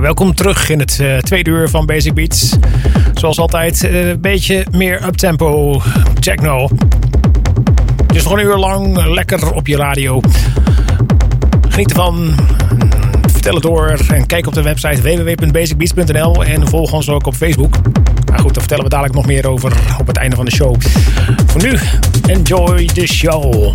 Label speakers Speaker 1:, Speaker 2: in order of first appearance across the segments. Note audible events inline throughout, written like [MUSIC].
Speaker 1: Welkom terug in het uh, tweede uur van Basic Beats. Zoals altijd, uh, een beetje meer uptempo techno. Dus nog een uur lang lekker op je radio. Geniet ervan. Vertel het door en kijk op de website www.basicbeats.nl en volg ons ook op Facebook. Maar goed, daar vertellen we dadelijk nog meer over op het einde van de show. Voor nu, enjoy the show.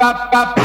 Speaker 1: pop, pop, pop.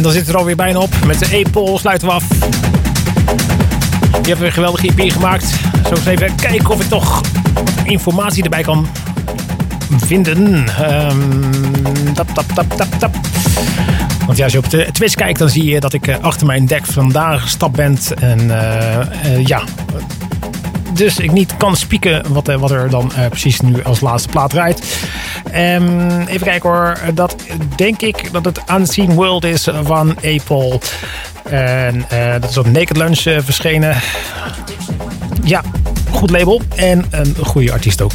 Speaker 1: En dan zit het er alweer bijna op. Met de E-Pol sluiten we af. Je hebt weer een geweldige EP gemaakt. Zo eens even kijken of ik toch informatie erbij kan vinden. Um, tap, tap, tap, tap, tap. Want ja, als je op de Twitch kijkt, dan zie je dat ik achter mijn deck vandaag gestapt ben. En uh, uh, ja, dus ik niet kan spieken wat, wat er dan precies nu als laatste plaat rijdt. Um, even kijken hoor. Dat denk ik dat het Unseen World is van Apple. En uh, dat is op Naked Lunch uh, verschenen. Ja, goed label. En een goede artiest ook.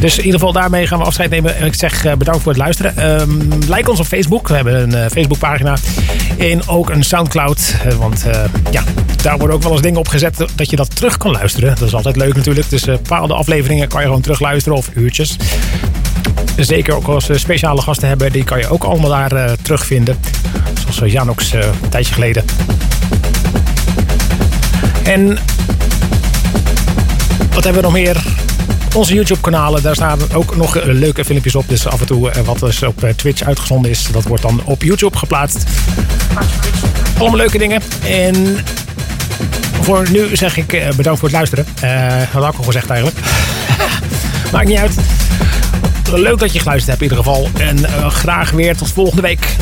Speaker 1: Dus in ieder geval daarmee gaan we afscheid nemen. Ik zeg uh, bedankt voor het luisteren. Um, like ons op Facebook. We hebben een uh, Facebookpagina. En ook een Soundcloud. Uh, want ja, daar worden ook wel eens dingen op gezet dat je dat terug kan luisteren. Dat is altijd leuk natuurlijk. Dus bepaalde afleveringen kan je gewoon terug luisteren of uurtjes. Zeker ook als we speciale gasten hebben. Die kan je ook allemaal daar terugvinden. Zoals Janox een tijdje geleden. En wat hebben we nog meer? Onze YouTube-kanalen, daar staan ook nog leuke filmpjes op. Dus af en toe wat dus op Twitch uitgezonden is, dat wordt dan op YouTube geplaatst. Allemaal leuke dingen. En voor nu zeg ik bedankt voor het luisteren. Uh, had ik al gezegd eigenlijk. [LAUGHS] Maakt niet uit. Leuk dat je geluisterd hebt in ieder geval. En eh, graag weer tot volgende week.